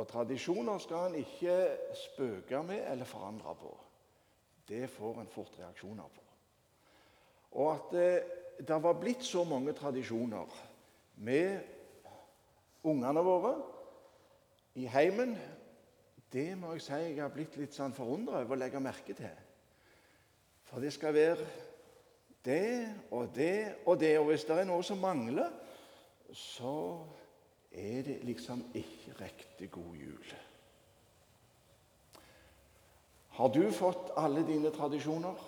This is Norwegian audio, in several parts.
Og tradisjoner skal en ikke spøke med eller forandre på. Det får en fort reaksjoner på. Og at eh, det var blitt så mange tradisjoner med ungene våre i heimen, det må jeg si jeg har blitt litt sånn forundra over å legge merke til. For det skal være det og det og det. Og hvis det er noe som mangler, så er det liksom ikke riktig god jul. Har du fått alle dine tradisjoner?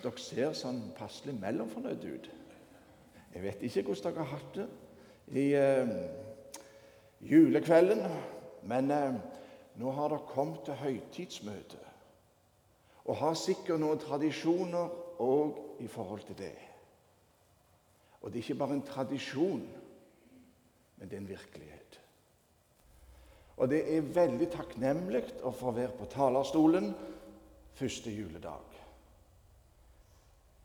Dere ser sånn passelig mellomfornøyde ut. Jeg vet ikke hvordan dere har hatt det i eh, julekvelden, men eh, nå har dere kommet til høytidsmøte og har sikkert noen tradisjoner òg i forhold til det. Og det er ikke bare en tradisjon, men det er en virkelighet. Og det er veldig takknemlig å få være på talerstolen første juledag.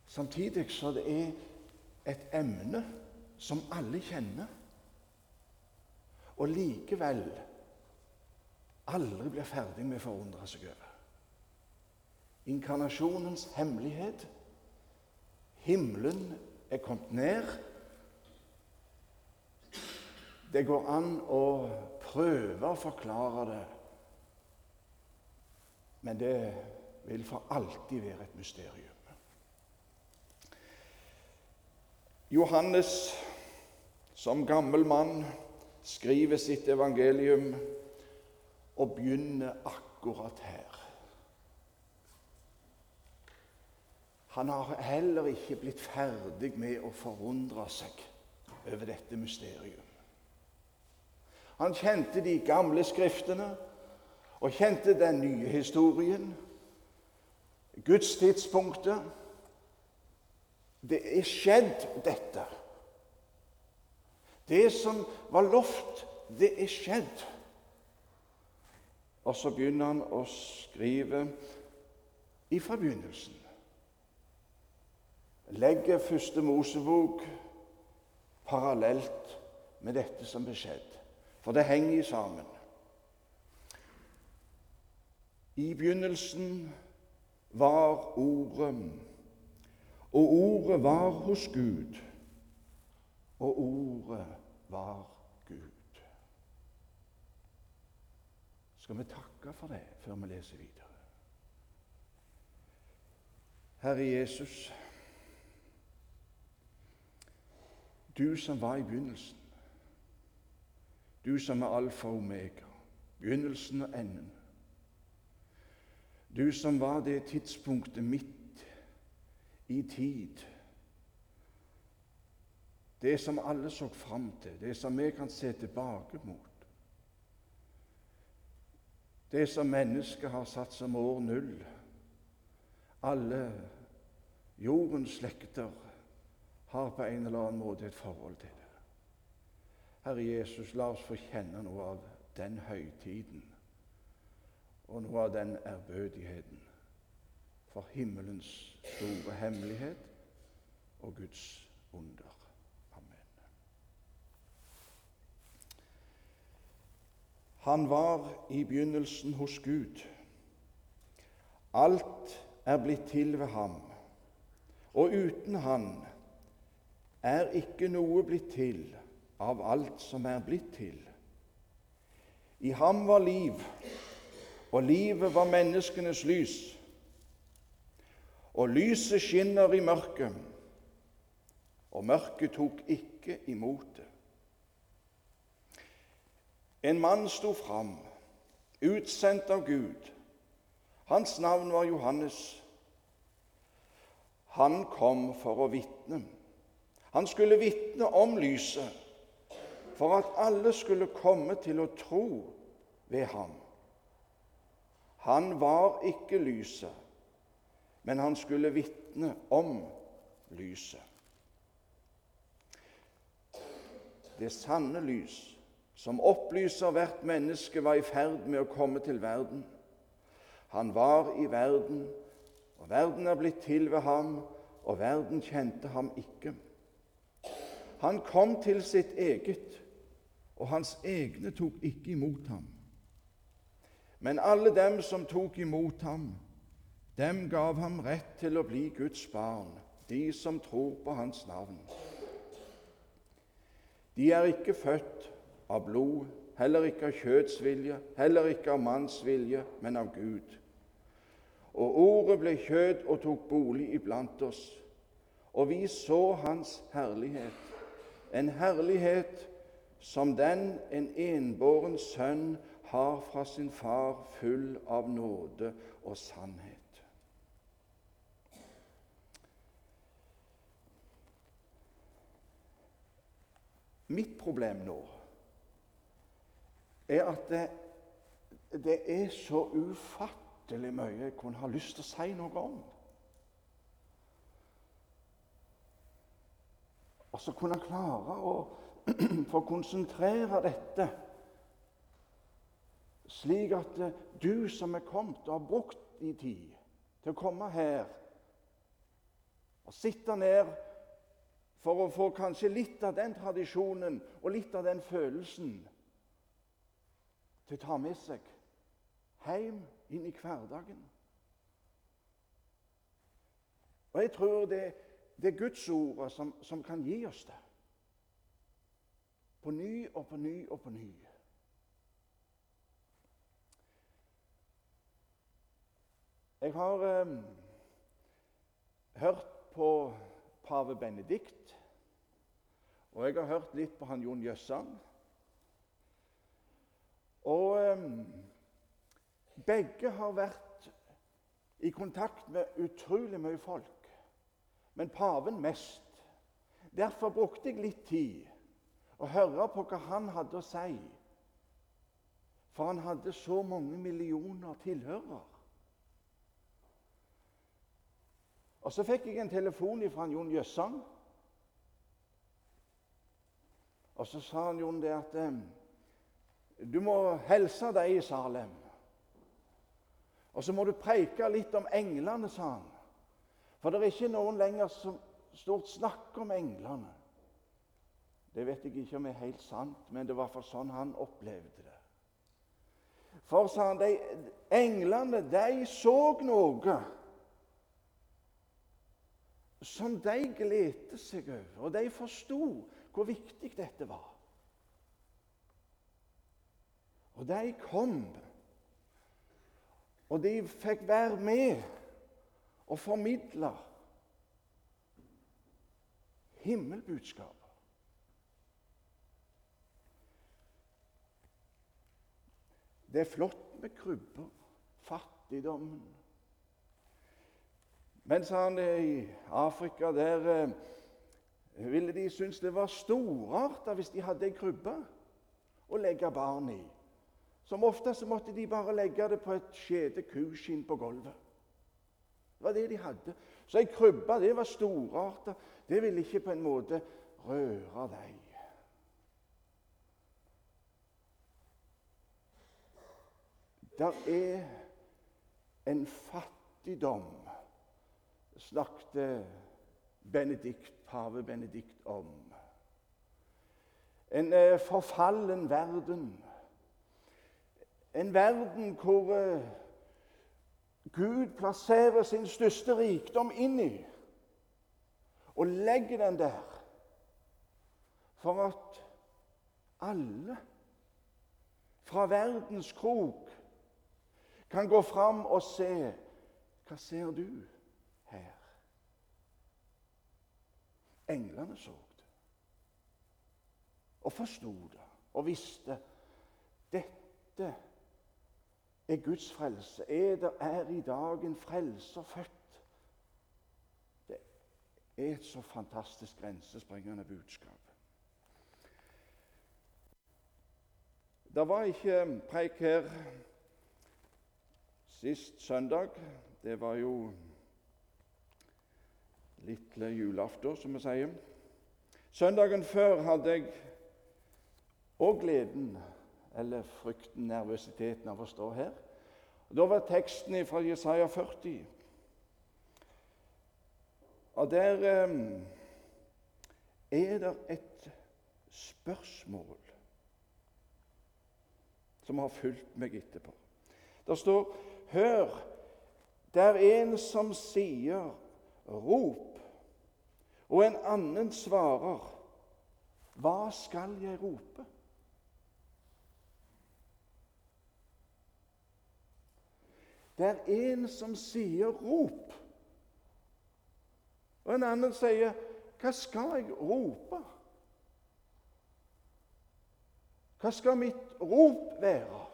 Samtidig så det er et emne som alle kjenner, og likevel aldri blir ferdig med å forundre seg over. Inkarnasjonens hemmelighet. Himmelen er kommet ned. Det går an å prøve å forklare det, men det vil for alltid være et mysterium. Johannes, som gammel mann, skriver sitt evangelium og begynner akkurat her. Han har heller ikke blitt ferdig med å forundre seg over dette mysterium. Han kjente de gamle skriftene og kjente den nye historien. Gudstidspunktet. Det er skjedd, dette. Det som var lovt, det er skjedd. Og så begynner han å skrive ifra begynnelsen. Legger første Mosebok parallelt med dette som ble skjedd. For det henger sammen. I begynnelsen var Ordet, og Ordet var hos Gud, og Ordet var Gud. Skal vi takke for det før vi leser videre? Herre Jesus, du som var i begynnelsen. Du som er alfa og omega, begynnelsen og enden. Du som var det tidspunktet midt i tid. Det som alle så fram til, det som vi kan se tilbake mot. Det som mennesket har satt som år null. Alle jordens slekter har på en eller annen måte et forhold til det. Herre Jesus, la oss få kjenne noe av den høytiden og noe av den ærbødigheten for himmelens store hemmelighet og Guds under. Amen. Han var i begynnelsen hos Gud. Alt er blitt til ved ham, og uten Han er ikke noe blitt til av alt som er blitt til. I ham var liv, og livet var menneskenes lys. Og lyset skinner i mørket, og mørket tok ikke imot det. En mann sto fram, utsendt av Gud. Hans navn var Johannes. Han kom for å vitne han skulle vitne om lyset for at alle skulle komme til å tro ved ham. Han var ikke lyset, men han skulle vitne om lyset. Det sanne lys, som opplyser hvert menneske, var i ferd med å komme til verden. Han var i verden, og verden er blitt til ved ham, og verden kjente ham ikke. Han kom til sitt eget, og hans egne tok ikke imot ham. Men alle dem som tok imot ham, dem gav ham rett til å bli Guds barn, de som tror på hans navn. De er ikke født av blod, heller ikke av kjøds vilje, heller ikke av manns vilje, men av Gud. Og ordet ble kjød og tok bolig iblant oss, og vi så hans herlighet, en herlighet som den en enbåren sønn har fra sin far, full av nåde og sannhet. Mitt problem nå er at det, det er så ufattelig mye jeg kunne ha lyst til å si noe om. Og så kunne klare å få konsentrere dette slik at du som er kommet og har brukt din tid til å komme her og sitte ned for å få kanskje litt av den tradisjonen og litt av den følelsen til å ta med seg hjem inn i hverdagen. Og Jeg tror det, det er Guds ord som, som kan gi oss det. På ny og på ny og på ny. Jeg har eh, hørt på pave Benedikt, og jeg har hørt litt på han Jon Jøssan. Og eh, begge har vært i kontakt med utrolig mye folk, men paven mest. Derfor brukte jeg litt tid å høre på hva han hadde å si. For han hadde så mange millioner tilhørere. Og Så fikk jeg en telefon fra Jon Jøssang. Og så sa han Jon det at eh, du må helse deg i Salem. Og så må du preike litt om englene, sa han. For det er ikke noen lenger som stort snakker om englene. Det vet jeg ikke om er helt sant, men det var for sånn han opplevde det. For, sa han, de, englene de så noe som de gledde seg over, og de forsto hvor viktig dette var. Og de kom, og de fikk være med og formidler himmelbudskapet. Det er flott med krybber, fattigdommen, mens han i Afrika der eh, ville de synes det var storarta hvis de hadde ei krybbe å legge barn i. Som ofte så måtte de bare legge det på et skjede kuskinn på gulvet. Det var det de hadde. Så ei krybbe det var storarta. Det ville ikke på en måte røre deg. Der er en fattigdom snakket Benedikt, pave Benedikt om. En eh, forfallen verden. En verden hvor eh, Gud plasserer sin største rikdom inn i og legger den der for at alle fra verdens krok kan gå fram og se Hva ser du? her? Englene så det og forsto det og visste dette er Guds frelse. Er det er i dag en frelser født? Det er et så fantastisk grensesprengende budskap. Det var ikke preik her sist søndag. Det var jo lille julaften, som vi sier. Søndagen før hadde jeg òg gleden, eller frykten, nervøsiteten av å stå her. Og Da var teksten fra Jesaja 40. Og der eh, er det et spørsmål som har fulgt meg etterpå. Det står Hør, det er en som sier rop, og en annen svarer Hva skal jeg rope? Det er en som sier 'rop', og en annen sier 'Hva skal jeg rope?' Hva skal mitt rop være?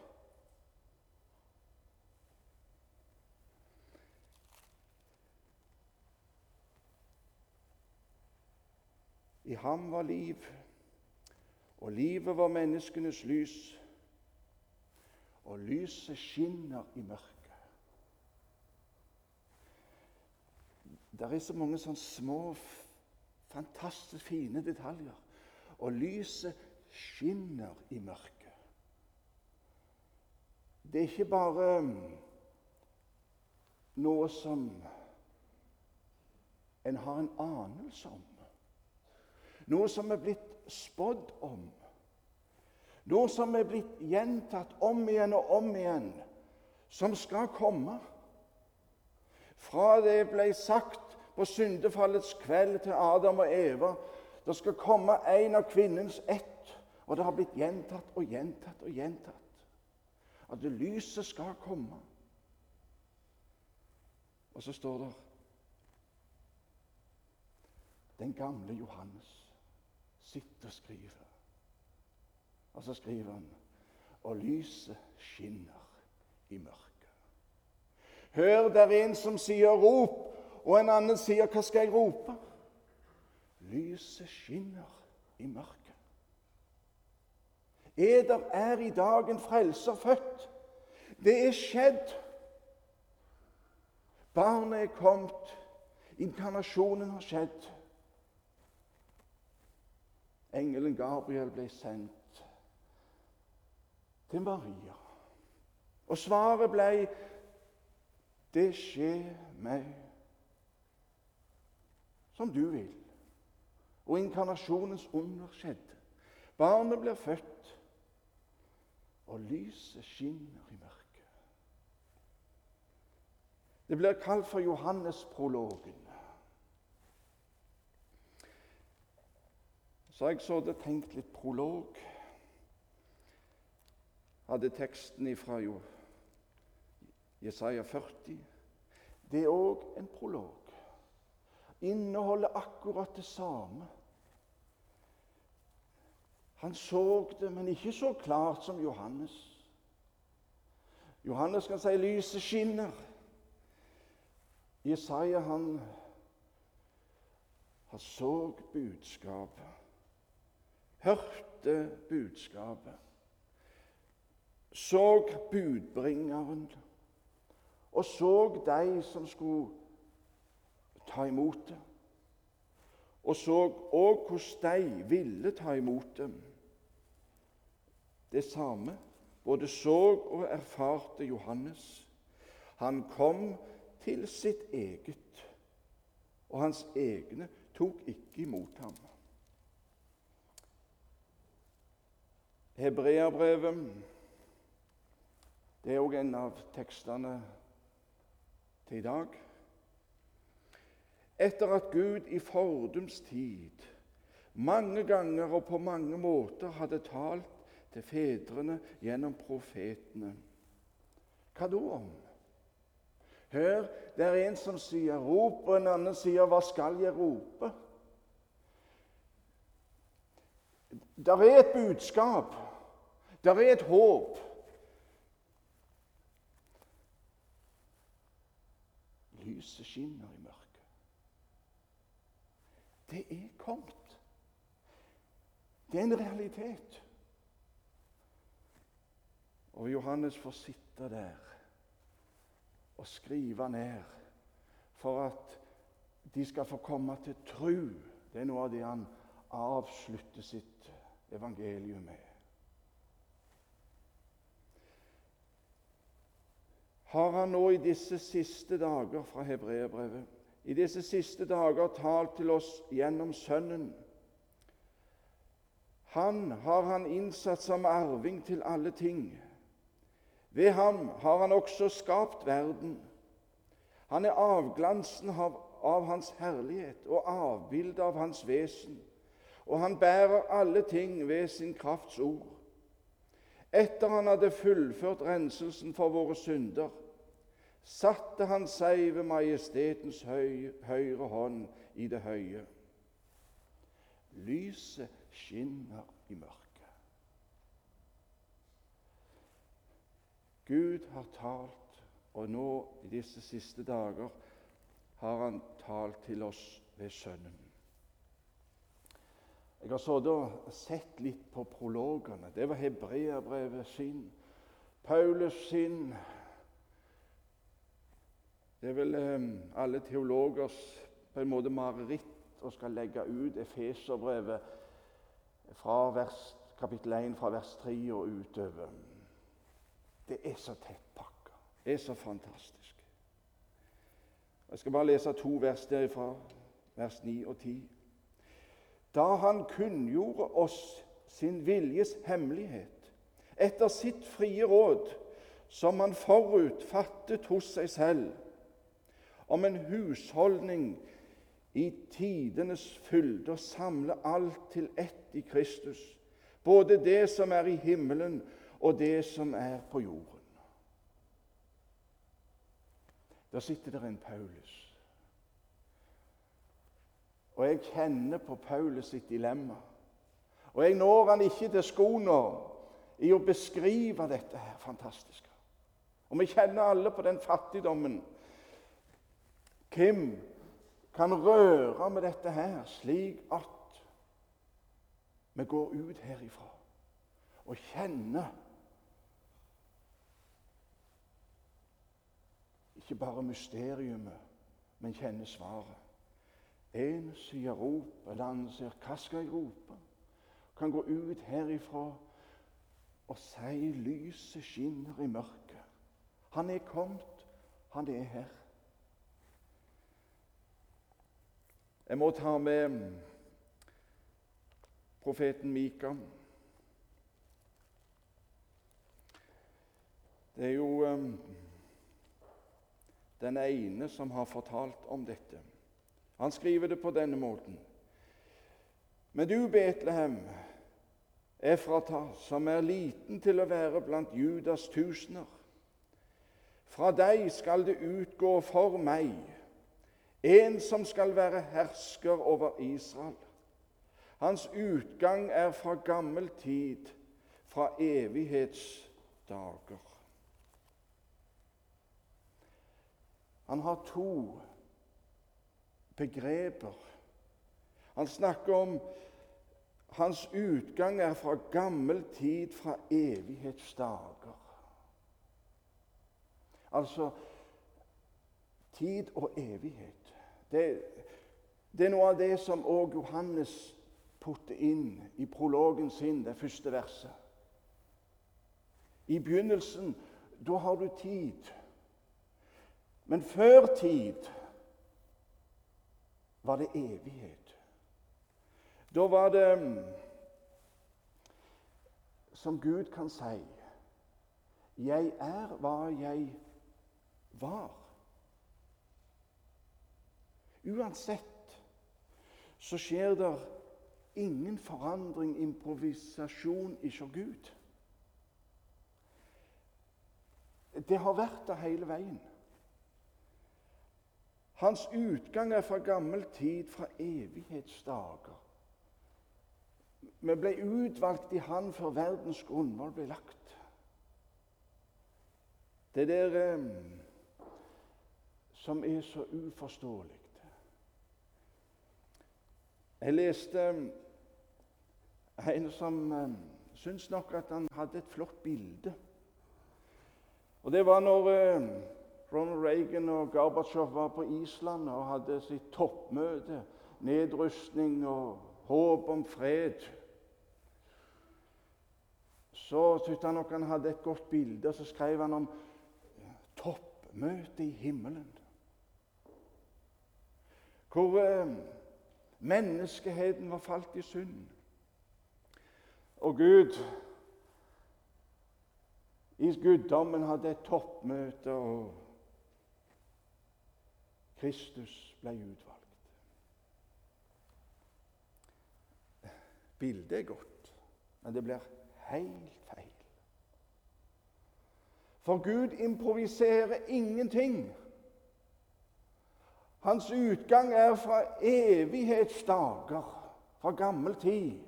I ham var liv, og livet var menneskenes lys. Og lyset skinner i mørket. Det er så mange sånne små, fantastisk fine detaljer. Og lyset skinner i mørket. Det er ikke bare um, noe som en har en anelse om. Noe som er blitt spådd om. Noe som er blitt gjentatt om igjen og om igjen, som skal komme. Fra det ble sagt på syndefallets kveld til Adam og Eva. Det skal komme en av kvinnens ett. Og det har blitt gjentatt og gjentatt og gjentatt. At det lyset skal komme. Og så står det Den gamle Johannes sitter og skriver. Og så skriver han Og lyset skinner i mørket. Hør, der er en som sier 'rop', og en annen sier, 'Hva skal jeg rope?' Lyset skinner i mørket. Eder er i dag en frelser født. Det er skjedd. Barnet er kommet. Inkarnasjonen har skjedd. Engelen Gabriel ble sendt til Maria. Og svaret ble Det skjer meg som du vil. Og inkarnasjonens under skjedde. Barnet blir født, og lyset skinner i mørket. Det blir kalt for Johannesprologen. Så jeg så det tenkt litt prolog. Hadde teksten ifra jo Jesaja 40. Det er òg en prolog inneholder akkurat det samme. Han så det, men ikke så klart som Johannes. Johannes kan si lyset skinner. Jesaja han, har så budskapet, hørte budskapet, så budbringeren og så de som skulle ta imot det. Og så òg hvordan de ville ta imot det. Det samme både så og erfarte Johannes. Han kom til sitt eget, og hans egne tok ikke imot ham. Hebreabrevet det er òg en av tekstene til i dag etter at Gud i fordums tid mange ganger og på mange måter hadde talt til fedrene gjennom profetene. Hva da om? Hør, det er en som sier 'rop', og en annen sier 'hva skal jeg rope'? Der er et budskap. Der er et håp. Lyset skinner i. Det er kommet. Det er en realitet. Og Johannes får sitte der og skrive ned for at de skal få komme til tru. Det er noe av det han avslutter sitt evangelium med. Har han nå i disse siste dager fra hebreerbrevet i disse siste dager talt til oss gjennom Sønnen. Han har han innsatt som arving til alle ting, Ved ham har han også skapt verden. Han er avglansen av, av hans herlighet og avbildet av hans vesen. Og han bærer alle ting ved sin krafts ord. Etter han hadde fullført renselsen for våre synder, satte han seg ved majestetens høy, høyre hånd i det høye. Lyset skinner i mørket. Gud har talt, og nå i disse siste dager har Han talt til oss ved Sønnen. Jeg har sittet og sett litt på prologene. Det var Hebreabrevet sin, Paulus sin. Det er vel eh, alle teologers på en måte mareritt å skal legge ut Efeserbrevet fra vers, kapittel 1 fra vers 3 og utover. Det er så tettpakka. Det er så fantastisk. Jeg skal bare lese to vers derifra, vers 9 og 10. Da han kunngjorde oss sin viljes hemmelighet, etter sitt frie råd, som han forut fattet hos seg selv, om en husholdning i tidenes fylde, og samle alt til ett i Kristus, både det som er i himmelen og det som er på jorden. Der sitter der en Paulus. Og jeg kjenner på Paulus sitt dilemma. Og jeg når han ikke til skoene i å beskrive dette her fantastiske. Og vi kjenner alle på den fattigdommen. Hvem kan røre med dette her slik at vi går ut herifra og kjenner ikke bare mysteriumet, men kjenner svaret. En sier rop, eller annen sier 'Hva skal jeg rope?' Kan gå ut herifra og si 'Lyset skinner i mørket'. Han er kommet, han er her. Jeg må ta med profeten Mika. Det er jo um, den ene som har fortalt om dette. Han skriver det på denne måten. Men du, Betlehem, Efrata, som er liten til å være blant Judas tusener. Fra deg skal det utgå for meg en som skal være hersker over Israel. Hans utgang er fra gammel tid, fra evighetsdager. Han har to begreper. Han snakker om hans utgang er fra gammel tid, fra evighetsdager. Altså tid og evighet. Det, det, er noe av det som òg Johannes putter inn i prologen sin, det første verset. I begynnelsen, da har du tid. Men før tid var det evighet. Da var det mm, som Gud kan si 'Jeg er hva jeg var'. Uansett så skjer det ingen forandring, improvisasjon, ikke Gud. Det har vært det hele veien. Hans utgang er fra gammel tid, fra evighetsdager. Vi ble utvalgt i Han før verdens grunnvoll ble lagt. Det der eh, som er så uforståelig. Jeg leste en som syntes nok at han hadde et flott bilde. Og Det var når eh, Ronald Reagan og Gorbatsjov var på Island og hadde sitt toppmøte. Nedrustning og håp om fred. Så syntes han nok han hadde et godt bilde, og så skrev han om toppmøte i himmelen. Hvor eh, menneskeheten var falt i synd. Og Gud i guddommen hadde et toppmøte, og Kristus ble utvalgt. Bildet er godt, men det blir helt feil. For Gud improviserer ingenting. Hans utgang er fra evighetsdager, fra gammel tid.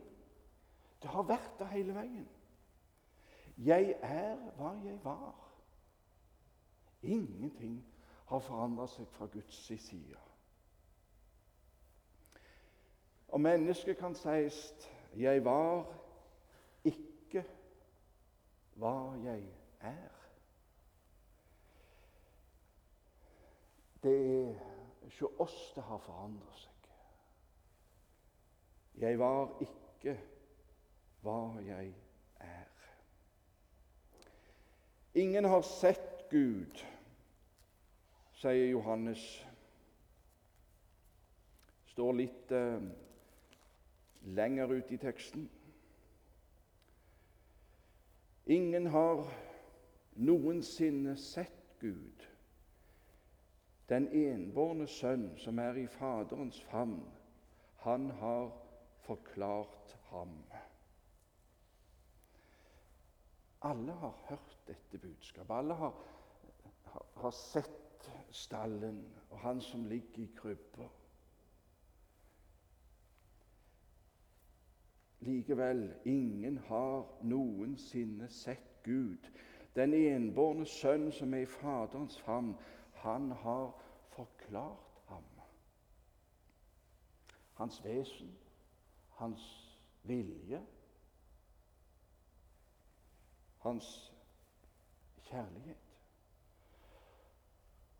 Det har vært der hele veien. Jeg er hva jeg var. Ingenting har forandret seg fra Guds side. Og mennesket kan sies 'jeg var ikke hva jeg er'. Det er hos oss det har forandret seg. Jeg var ikke hva jeg er. Ingen har sett Gud, sier Johannes. Står litt eh, lenger ut i teksten. Ingen har noensinne sett Gud. Den enbårne sønn som er i Faderens favn, han har forklart ham. Alle har hørt dette budskapet. Alle har, har, sett stallen og han som ligger i krybba. Likevel, ingen har noensinne sett Gud. Den enbårne sønn som er i Faderens favn, han har forklart ham. Hans vesen, hans vilje, hans kjærlighet.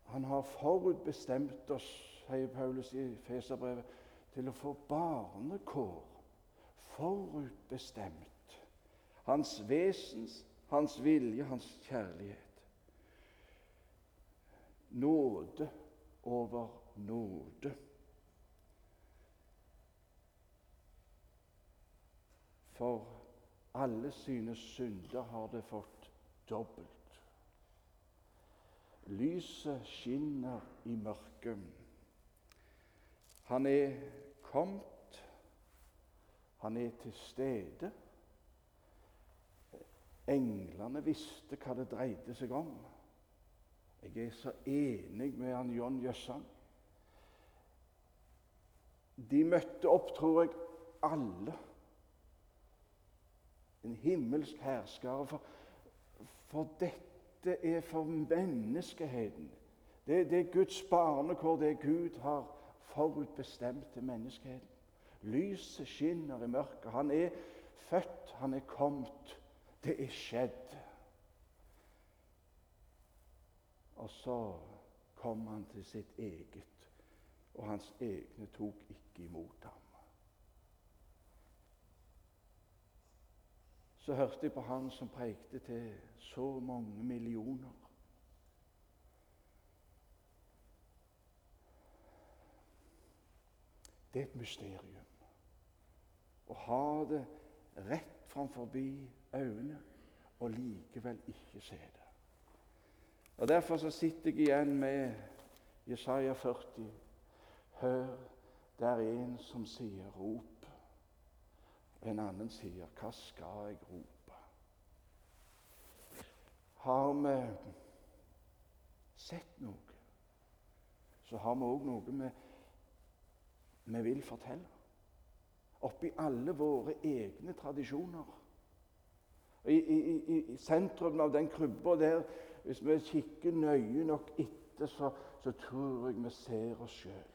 Han har forutbestemt oss, sier Paulus i Feserbrevet, til å få barnekår. Forutbestemt. Hans vesens, hans vilje, hans kjærlighet nåde over nåde. For alle sine synder har det fått dobbelt. Lyset skinner i mørket. Han er kommet, han er til stede. Englene visste hva det dreide seg om. Jeg er så enig med han John Jøssan. De møtte opp, tror jeg, alle. En himmelsk herskare. For, for dette er for menneskeheten. Det, det er Guds barnekår, det Gud har forutbestemt til menneskeheten. Lyset skinner i mørket. Han er født, han er kommet. Det er skjedd. Og så kom han til sitt eget, og hans egne tok ikke imot ham. Så hørte jeg på han som prekte til så mange millioner. Det er et mysterium å ha det rett framfor øynene og likevel ikke se det. Og Derfor så sitter jeg igjen med Jesaja 40. Hør, det er en som sier 'rop'. En annen sier 'hva skal jeg rope'? Har vi sett noe, så har vi òg noe vi, vi vil fortelle. Oppi alle våre egne tradisjoner. I, i, i, i sentrum av den krybba der hvis vi kikker nøye nok etter, så, så tror jeg vi ser oss sjøl.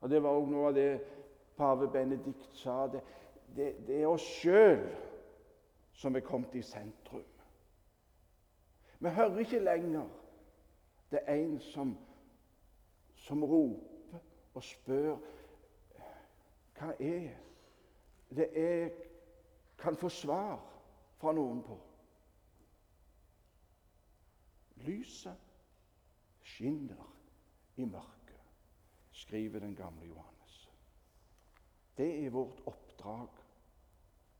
Og Det var òg noe av det pave Benedikt sa. Det, det, det er oss sjøl som er kommet i sentrum. Vi hører ikke lenger det er en som, som roper og spør hva er det jeg kan få svar fra noen på. Lyset skinner i mørket, skriver den gamle Johannes. Det er vårt oppdrag,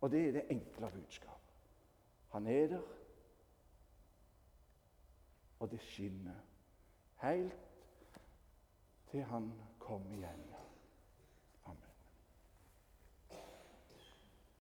og det er det enkle budskapet. Han er der, og det skinner. Helt til han kommer igjen.